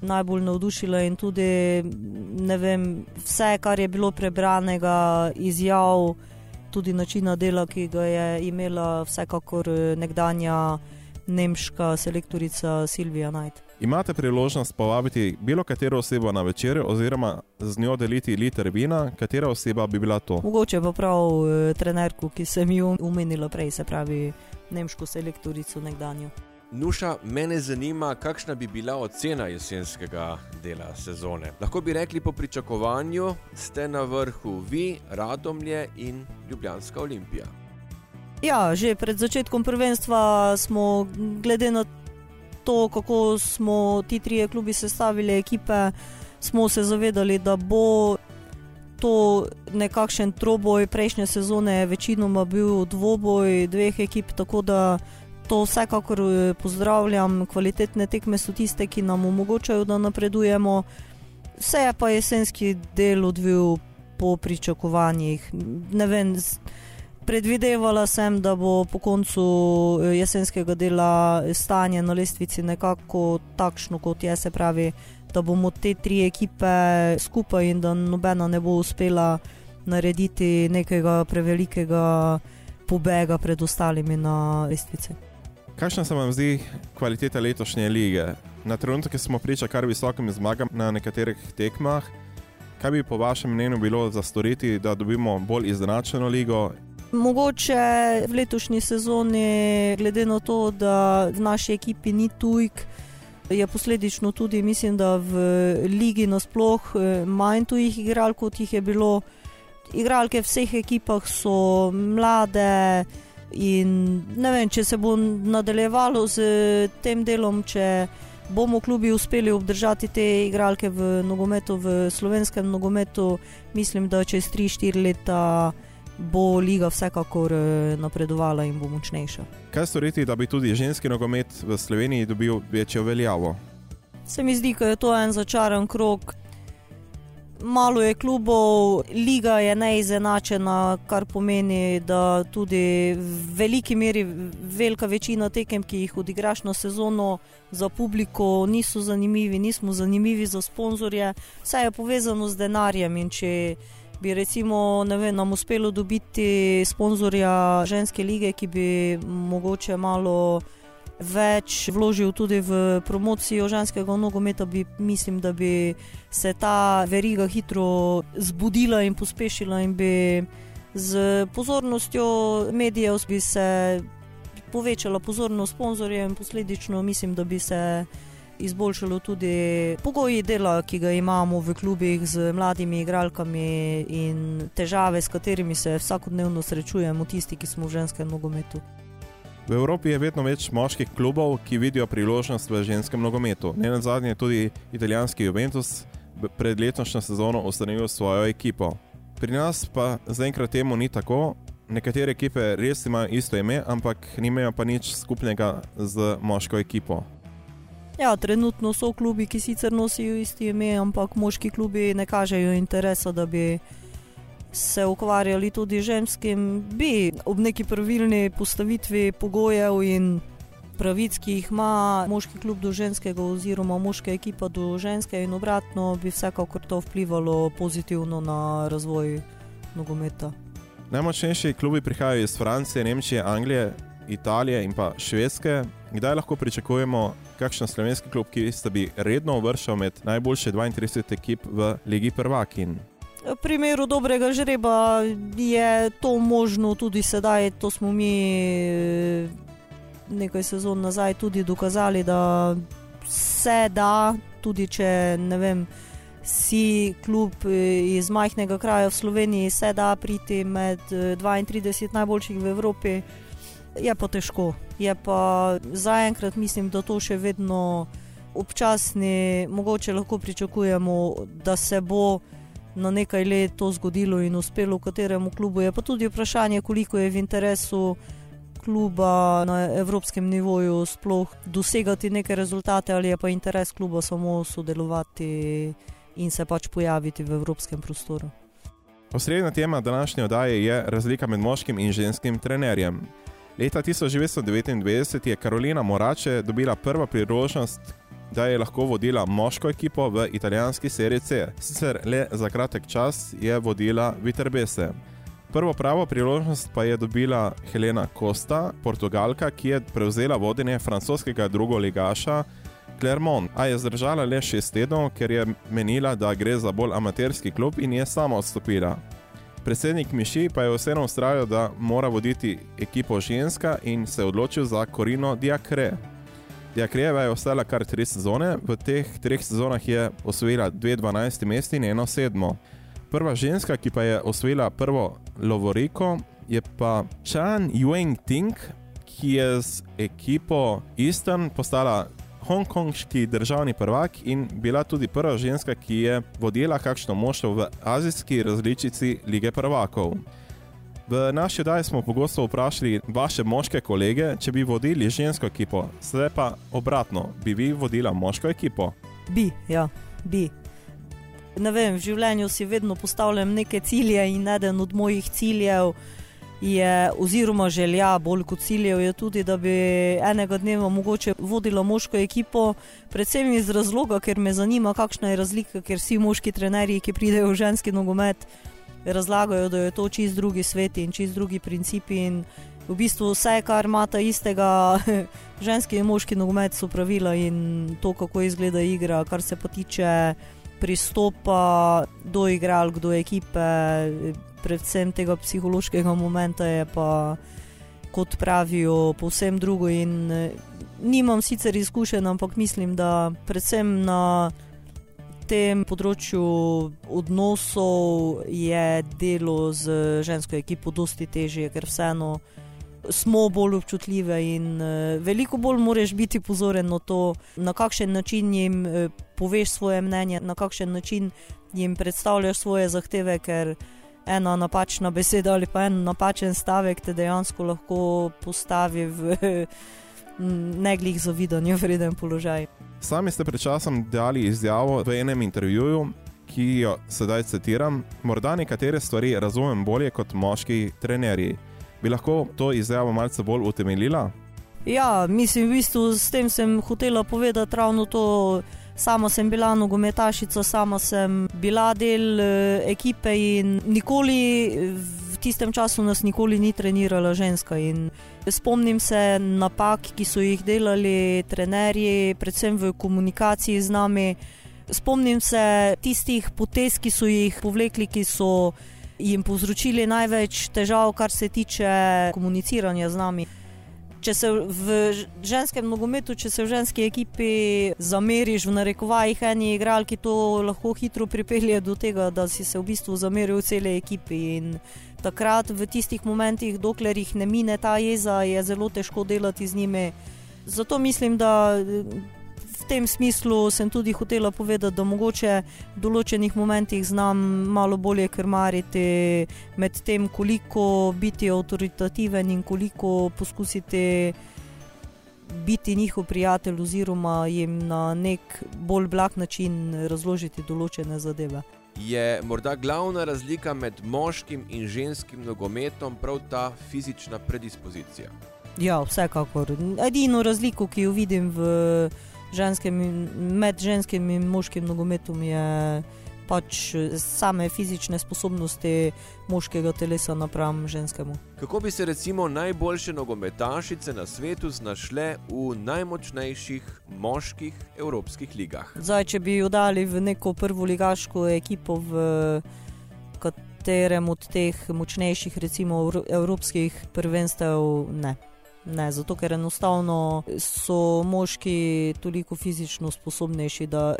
najbolj navdušila in tudi vem, vse, kar je bilo prebranega, izjav, tudi načina dela, ki ga je imela vsekakor nekdanja nemška selektorica Silvija Knight. Imate priložnost povabiti bilo katero osebo na večer, oziroma z njo deliti liter vina, katera oseba bi bila to? Mogoče pa prav eh, trenerku, ki sem jo umenila prej, se pravi nemško selektorico nekdanjo. Nuša, mene zanima, kakšna bi bila ocena jesenskega dela sezone. Lahko bi rekli, po pričakovanju ste na vrhu vi, Radomlje in Ljubljanska olimpija. Ja, že pred začetkom prvenstva smo, glede na to, kako smo ti trije klubi sestavili ekipe, smo se zavedali, da bo to nekakšen troboj. Prejšnje sezone je večinoma bil dvoboj dveh ekip, tako da to vsekakor eh, pozdravljam. Kvalitetne tekme so tiste, ki nam omogočajo, da napredujemo. Vse je pa jesenski del odvil po pričakovanjih. Ne vem, predvidevala sem, da bo po koncu eh, jesenskega dela stanje na lestvici nekako takšno, kot je, se pravi, da bomo te tri ekipe skupaj in da nobena ne bo uspela narediti nekega prevelikega pobega pred ostalimi na lestvici. Kakšna se vam zdi kvaliteta letošnje lige? Na trenutek smo priča kar visokim zmagam na nekaterih tekmah. Kaj bi po vašem mnenju bilo za storiti, da dobimo bolj izenačeno ligo? Mogoče v letošnji sezoni, glede na to, da v naši ekipi ni tujk, je posledično tudi, mislim, da v ligi nasploh eh, manj tujih igralk, kot jih je bilo. Igralke v vseh ekipah so mlade. In ne vem, če se bo nadaljevalo z tem delom, če bomo klubi uspeli obdržati te igralke v nogometu, v slovenskem nogometu, mislim, da čez 3-4 leta bo liga vsekakor eh, napredovala in bo močnejša. Kaj storiti, da bi tudi ženski nogomet v Sloveniji dobil večjo veljavo? Se mi zdi, da je to en začaran krok, malo je klubov, liga je neizenačena, kar pomeni, da tudi v veliki meri velika večina tekem, ki jih odigraš na sezono za publiko, niso zanimivi, nismo zanimivi za sponzorje. Vse je povezano z denarjem in če bi recimo vem, nam uspelo dobiti sponzorja ženske lige, ki bi mogoče malo več vložil tudi v promocijo ženskega nogometa, bi, mislim, da bi se ta veriga hitro zbudila in pospešila, in bi z pozornostjo medijev bi se povečala pozornost sponzorjem in posledično mislim, da bi se izboljšalo tudi pogoji dela, ki ga imamo v klubih z mladimi igralkami in težave, s katerimi se vsakodnevno srečujemo, tisti, ki smo v ženskem nogometu. V Evropi je vedno več moških klubov, ki vidijo priložnost v ženskem nogometu. Ne na zadnje je tudi italijanski Juventus pred letošnjo sezono ustanovil svojo ekipo. Pri nas pa zaenkrat temu ni tako. Nekatere ekipe res imajo isto ime, ampak nimajo pa nič skupnega z moško ekipo. Ja, trenutno so klubi, ki sicer nosijo isti ime, ampak moški klubi ne kažejo interesa, da bi se ukvarjali tudi ženskim. Bi ob neki pravilni postavitvi pogojev in pravic, ki jih ima moški klub do ženskega, oziroma moška ekipa do ženske, in obratno, bi vsekakor to vplivalo pozitivno na razvoj nogometa. Najmočnejši klubi prihajajo iz Francije, Nemčije, Anglije, Italije in pa Švedske. Kdaj lahko pričakujemo kakšen slovenski klub, ki se bi redno uvrščal med najboljše 32 ekip v Ligi Prvakin? V primeru dobrega žreba je to možno tudi sedaj. To smo mi eh, nekaj sezon nazaj tudi dokazali, da se da, tudi če ne vem. Si klub eh, iz majhnega kraja v Sloveniji, se da priti med 32 eh, najboljših v Evropi, je pa težko. Je pa zaenkrat mislim, da to še vedno občasni, mogoče lahko pričakujemo, da se bo na nekaj let to zgodilo in uspelo v katerem klubu. Je pa tudi vprašanje, koliko je v interesu kluba na evropskem nivoju sploh dosegati neke rezultate ali je pa interes kluba samo sodelovati in se pač pojaviti v evropskem prostoru. Osrednja tema današnje oddaje je razlika med moškim in ženskim trenerjem. Leta 1999 je Karolina Morače dobila prvo priložnost, da je lahko vodila moško ekipo v italijanski seriji C. Sicer le za kratek čas je vodila Viterbese. Prvo pravo priložnost pa je dobila Helena Costa, portugalka, ki je prevzela vodenje francoskega drugoligaša Clermont, a je zdržala le šest tednov, ker je menila, da gre za bolj amaterski klub in je sama odstopila. Predsednik Miši pa je vseeno ustrajal, da mora voditi ekipo ženska in se odločil za Korino Diakre. Diakreva je ostala kar tri sezone, v teh treh sezonah je osvojila dve 12 mesti in eno sedmo. Prva ženska, ki pa je osvojila prvo Lovoriko, je pa Chan Yueng Ting, ki je z ekipo Eastern postala hongkonški državni prvak in bila tudi prva ženska, ki je vodila kakšno moštvo v azijski različici lige prvakov. V naši oddaji smo pogosto vprašali vaše moške kolege, če bi vodili žensko ekipo, zdaj pa obratno, bi vi vodila moško ekipo? Bi, ja, bi. Ne vem, v življenju si vedno postavljam neke cilje in eden od mojih ciljev je, oziroma želja, bolj kot ciljev, je tudi, da bi enega dneva mogoče vodila moško ekipo, predvsem iz razloga, ker me zanima, kakšna je razlika, ker vsi moški trenerji, ki pridejo v ženski nogomet, razlagajo, da je to čist drugi svet in čist drugi principi. In v bistvu vse, kar ima ta istega, ženski in moški nogomet, so pravila in to, kako izgleda igra, kar se pa tiče pristopa do igralk, do ekipe predvsem tega psihološkega momenta, je pa, kot pravijo, povsem drugo. In eh, nimam sicer izkušen, ampak mislim, da predvsem na tem področju odnosov je delo z žensko ekipo dosti težje, ker vseeno. Smo bolj občutljive in uh, veliko bolj moraš biti pozoren na to, na kakšen način jim uh, poveš svoje mnenje, na kakšen način jim predstavljaš svoje zahteve, ker ena napačna beseda ali pa en napačen stavek te dejansko lahko postavi v neglih zavidanje vreden položaj. Sami ste pred časom dali izjavo v enem intervjuju, ki jo sedaj citiram: Morda nekatere stvari razumem bolje kot moški trenerji. Bi lahko to izjavo malce bolj utemeljila? Ja, mislim, v bistvu s tem sem hotela povedati ravno to. Sama sem bila nogometašica, sama sem bila del uh, ekipe in nikoli v tistem času nas nikoli ni trenirala ženska. In spomnim se napak, ki so jih delali trenerji, predvsem v komunikaciji z nami. Spomnim se tistih potez, ki so jih povlekli, ki so jim povzročili največ težav, kar se tiče komuniciranja z nami Če se v ženskem nogometu, če se v ženski ekipi zameriš v narekovajih eni igralki, to lahko hitro pripelje do tega, da si se v bistvu zameril cele ekipi. In takrat, v tistih momentih, dokler jih ne mine ta jeza, je zelo težko delati z njimi. Zato mislim, da v tem smislu sem tudi hotela povedati, da mogoče v določenih momentih znam malo bolje krmariti med tem, koliko biti avtoritativen in koliko poskusiti biti njihov prijatelj, oziroma jim na nek bolj blag način razložiti določene zadeve. Je morda glavna razlika med moškim in ženskim nogometom prav ta fizična predispozicija? Ja, vsekakor. Edino razliko, ki jo vidim v ženskem, med ženskim in moškim nogometom je pač same fizične sposobnosti moškega telesa napram ženskemu. Kako bi se recimo najboljše nogometašice na svetu znašle v najmočnejših moških evropskih ligah? Zdaj, če bi jo dali v neko prvo ligaško ekipo, v katerem od teh močnejših, recimo evropskih prvenstev, ne. Ne, zato ker enostavno so moški toliko fizično sposobnejši, da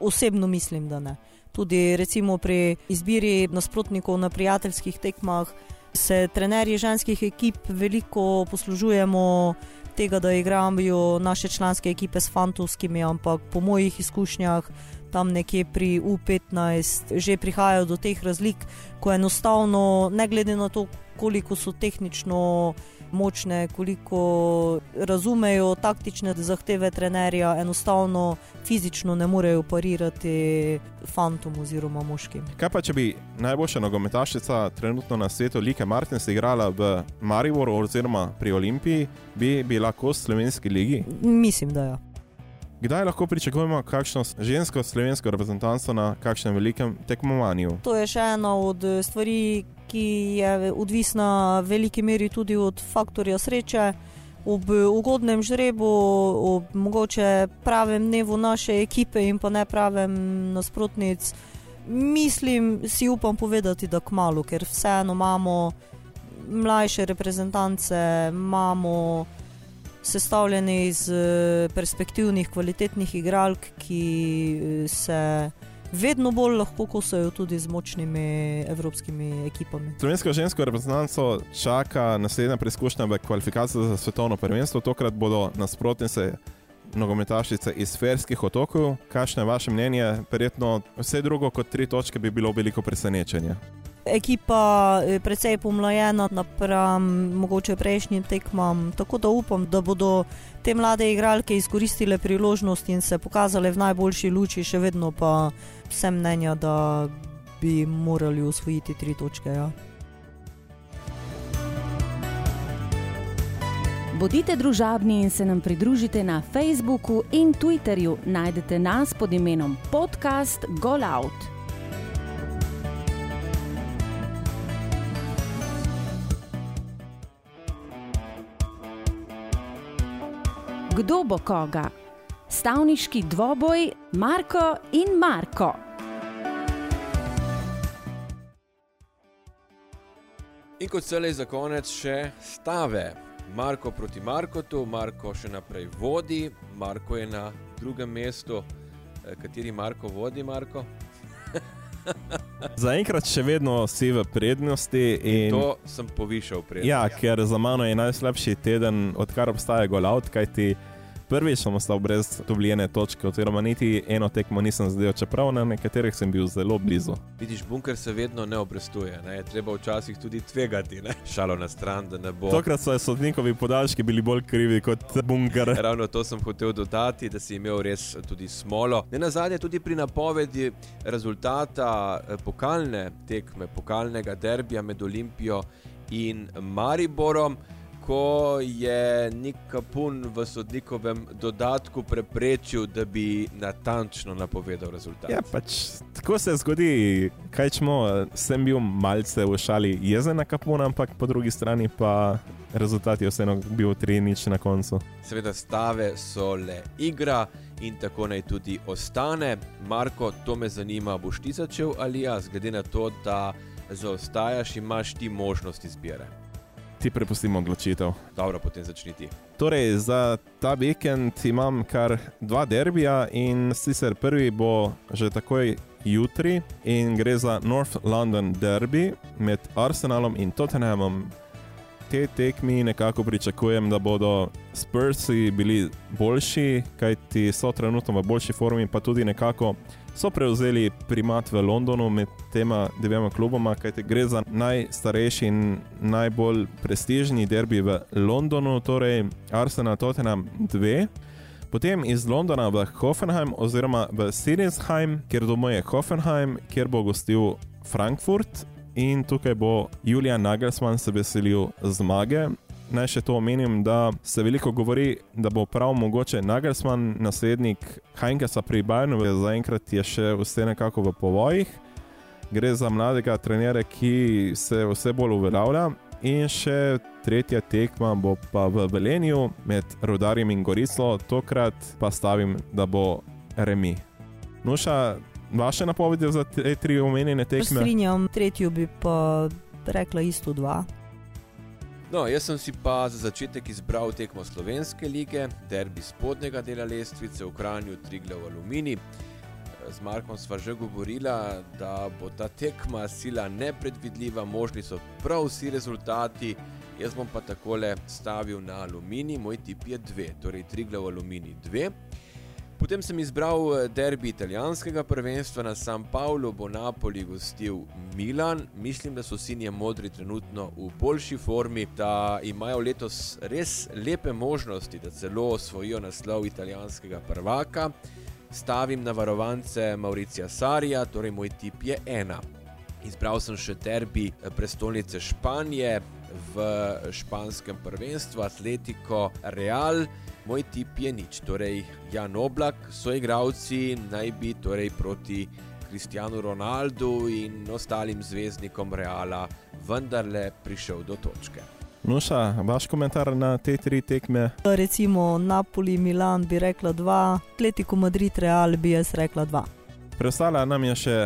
osebno mislim, da ne. Tudi recimo pri izbiri nasprotnikov na prijateljskih tekmah se trenerji ženskih ekip veliko poslužujemo tega, da igrajo naše članske ekipe s fantovskimi, ampak po mojih izkušnjah tam nekje pri U15 že prihajajo do teh razlik, ko enostavno, ne glede na to, koliko so tehnično močne, koliko razumejo taktične zahteve trenerja, enostavno fizično ne morejo parirati fantom oziroma moškim. Kaj pa, če bi najboljša nogometašica trenutno na svetu, Lika Martins, igrala v Mariboru oziroma pri Olimpiji, bi bila kos slovenski ligi? Mislim, da je. Ja. Kdaj lahko pričakujemo kakšno žensko slovensko reprezentanco na kakšnem velikem tekmovanju? To je še ena od stvari, ki je odvisna v veliki meri tudi od faktorja sreče. Ob ugodnem žrebu, ob mogoče pravem dnevu naše ekipe in pa ne pravem nasprotnic, mislim, si upam povedati, da kmalo, ker vseeno imamo mlajše reprezentance, imamo sestavljeni iz eh, perspektivnih, kvalitetnih igralk, ki eh, se vedno bolj lahko kosajo tudi z močnimi evropskimi ekipami. Slovensko žensko reprezentanco čaka naslednja preizkušnja v kvalifikacijah za svetovno prvenstvo. Tokrat bodo nasprotnice nogometašice iz Ferskih otokov. Kakšno je vaše mnenje? Verjetno vse drugo kot tri točke bi bilo veliko presenečenje ekipa je precej pomlajena napram mogoče prejšnjim tekmam. Tako da upam, da bodo te mlade igralke izkoristile priložnost in se pokazale v najboljši luči, še vedno pa sem mnenja, da bi morali usvojiti tri točke. Ja. Bodite družabni in se nam pridružite na Facebooku in Twitterju. Najdete nas pod imenom Podcast Gol Out. Kdo bo koga. Stavniški dvoboj Marko in Marko. In kot celej za konec še stave. Marko proti Markotu, Marko še naprej vodi, Marko je na drugem mestu. Eh, kateri Marko vodi, Marko? Zaenkrat še vedno si v prednosti. In... To sem povišal prednost. Ja, ker za mano je najslabši teden, odkar obstaja Golaut, kajti prvič sem ostal brez dobljene točke, oziroma niti eno tekmo nisem zdel, čeprav na nekaterih sem bil zelo blizu. Vidiš, bunker se vedno ne obrestuje, ne? treba včasih tudi tvegati, ne? šalo na stran, da ne bo. Tokrat so sodnikovi podaljški bili bolj krivi kot bunker. Ravno to sem hotel dodati, da si imel res tudi smolo. Ne na zadnje, tudi pri napovedi rezultata eh, pokalne tekme, pokalnega derbija med Olimpijo in Mariborom ko je Nik Kapun v sodnikovem dodatku preprečil, da bi natančno napovedal rezultat. Ja, pač, tako se zgodi, kaj čemo. Sem bil malce v šali jezen na Kapun, ampak po drugi strani pa rezultat je vseeno bil 3-0 na koncu. Seveda, stave so le igra. In tako naj tudi ostane. Marko, to me zanima, boš ti začel ali jaz, glede na to, da zaostajaš, imaš ti možnost izbire. Ti prepustimo odločitev. Dobro, potem začniti. Torej, za ta vikend imam kar dva derbija in sicer prvi bo že takoj jutri in gre za North London derby med Arsenalom in Tottenhamom. Te tekmi nekako pričakujem, da bodo Spursi bili boljši, kajti so trenutno v boljši formi, pa tudi nekako so prevzeli primat v Londonu med tema dvema kluboma, kajti gre za najstarejši in najbolj prestižni derbi v Londonu, torej Arsenal Tottenham 2. Potem iz Londona v Hoffenheim oziroma v Sinsheim, kjer domuje Hoffenheim, kjer bo gostil Frankfurt in tukaj bo Julian Nagelsmann se veselil zmage. Naj še to omenim, da se veliko govori, da bo prav mogoče Nagelsmann naslednik Heinkesa pri Bayernu, zaenkrat je še vse nekako v povojih. Gre za mladega trenera, ki se vse bolj uveljavlja. In še tretja tekma bo pa v Velenju med Rudarjem in Gorico, tokrat pa stavim, da bo remi. Nuša, vaše napovedi za te tri omenjene tekme? Strinjam, tretjo bi pa rekla isto dva. No, jaz sem si pa za začetek izbral tekmo Slovenske lige, derbi spodnjega dela lestvice v Kranju Triglav Alumini z Markom sva že govorila, da bo ta tekma sila nepredvidljiva, možni so prav vsi rezultati. Jaz bom pa takole stavil na aluminij, moj tip je 2, torej Triglav aluminij 2. Potem sem izbral eh, derbi italijanskega prvenstva na San Paulu, bo Napoli gostil Milan. Mislim, da so sinje modri trenutno v boljši formi, da imajo letos res lepe možnosti, da celo osvojijo naslov italijanskega prvaka stavim na varovance Mauricija Sarija, torej moj tip je ena. Izbral sem še derbi prestolnice Španije v španskem prvenstvu, Atletico Real. Moj tip je nič, torej Jan Oblak, so igravci naj bi torej proti Kristijanu Ronaldu in ostalim zvezdnikom Reala vendarle prišel do točke. Nuša, vaš komentar na te tri tekme? Recimo Napoli, Milan bi rekla dva, Atletico Madrid, Real bi jaz rekla dva. Preostala nam je še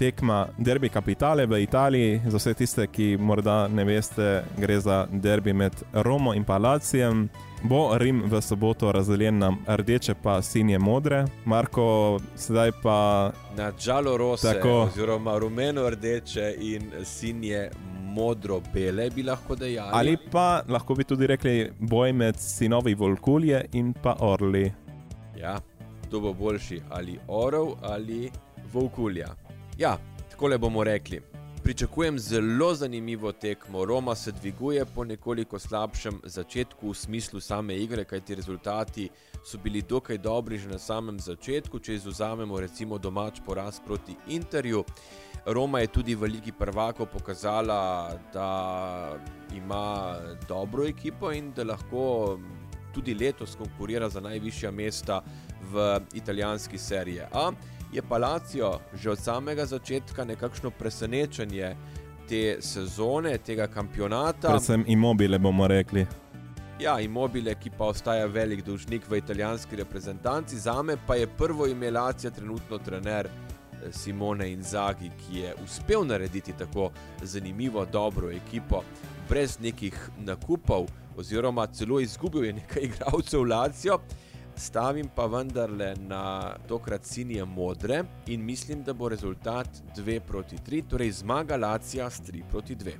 tekma Derby Capitale v Italiji. Za vse tiste, ki morda ne veste, gre za derbi med Romo in Palacijem. Bo Rim v soboto razdeljen na rdeče, pa sinje modre, Marko, sedaj pa na žalo rose, oziroma rumeno rdeče in sinje modro-bele, bi lahko dejali. Ali pa lahko bi tudi rekli boj med sinovi Volkulje in pa Orli. Ja, kdo bo boljši, ali Orov ali Volkulja. Ja, tako le bomo rekli. Pričakujem zelo zanimivo tekmo. Roma se dviguje po nekoliko slabšem začetku v smislu same igre, kajti rezultati so bili dokaj dobri že na samem začetku. Če izuzamemo recimo domač poraz proti Interju, Roma je tudi v Ligi Prvako pokazala, da ima dobro ekipo in da lahko tudi letos konkurira za najvišja mesta v italijanski seriji. A je Palacio že od samega začetka nekakšno presenečenje te sezone, tega kampionata. Predvsem imobile bomo rekli. Ja, imobile, ki pa ostaja velik dolžnik v italijanski reprezentanci, za me pa je prvo imelacija trenutno trener. Simone in Zagi, ki je uspel narediti tako zanimivo, dobro ekipo, brez nekih nakupov, oziroma celo izgubil je nekaj igralcev Lacijo. Stavim pa vendarle na tokrat sinje modre in mislim, da bo rezultat 2 proti 3, torej zmaga Lacija s 3 proti 2.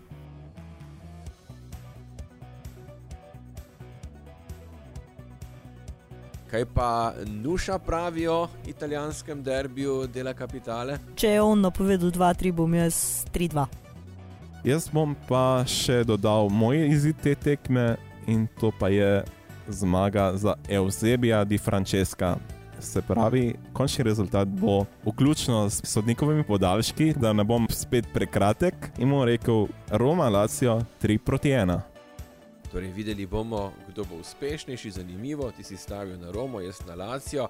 Kaj pa Nuša pravi o italijanskem derbiju dela kapitale? Če je on napovedal 2-3, bom jaz 3-2. Jaz bom pa še dodal moj izid te tekme in to pa je zmaga za Eusebija di Francesca. Se pravi, končni rezultat bo vključno s sodnikovimi podaljški, da ne bom spet prekratek in bom rekel Roma Lacijo 3 proti 1. Torej, videli bomo, kdo bo uspešnejši, zanimivo. Ti si stavil na Romo, jaz na Lacijo.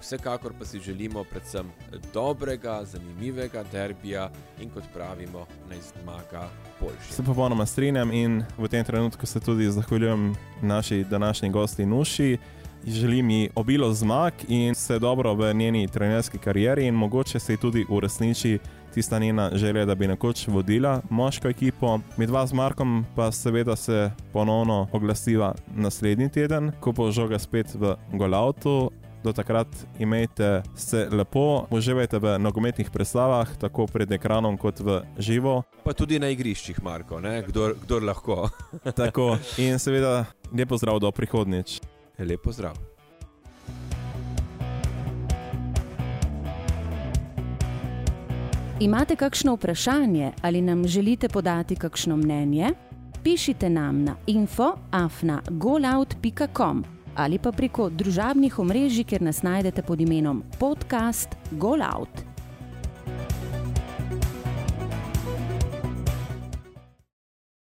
Vsekakor pa si želimo predvsem dobrega, zanimivega derbija in kot pravimo, naj zmaga boljši. Se popolnoma strinjam in v tem trenutku se tudi zahvaljujem naši današnji gosti Nuši. Želim ji obilo zmag in se dobro v njeni trenerski karieri in mogoče se ji tudi uresniči tista njena želja, da bi nekoč vodila moško ekipo. Mi dva z Markom pa seveda se ponovno oglasiva naslednji teden, ko bo žoga spet v Golautu. Do takrat imejte se lepo, uživajte v nogometnih predstavah, tako pred ekranom kot v živo. Pa tudi na igriščih, Marko, kdor, kdor lahko. tako in seveda lepo zdrav do prihodnjič. Lepo zdrav. Imate kakšno vprašanje ali nam želite podati kakšno mnenje? Pišite nam na info.afna.golout.com ali pa preko družabnih omrežij, kjer nas najdete pod imenom podcast Golout.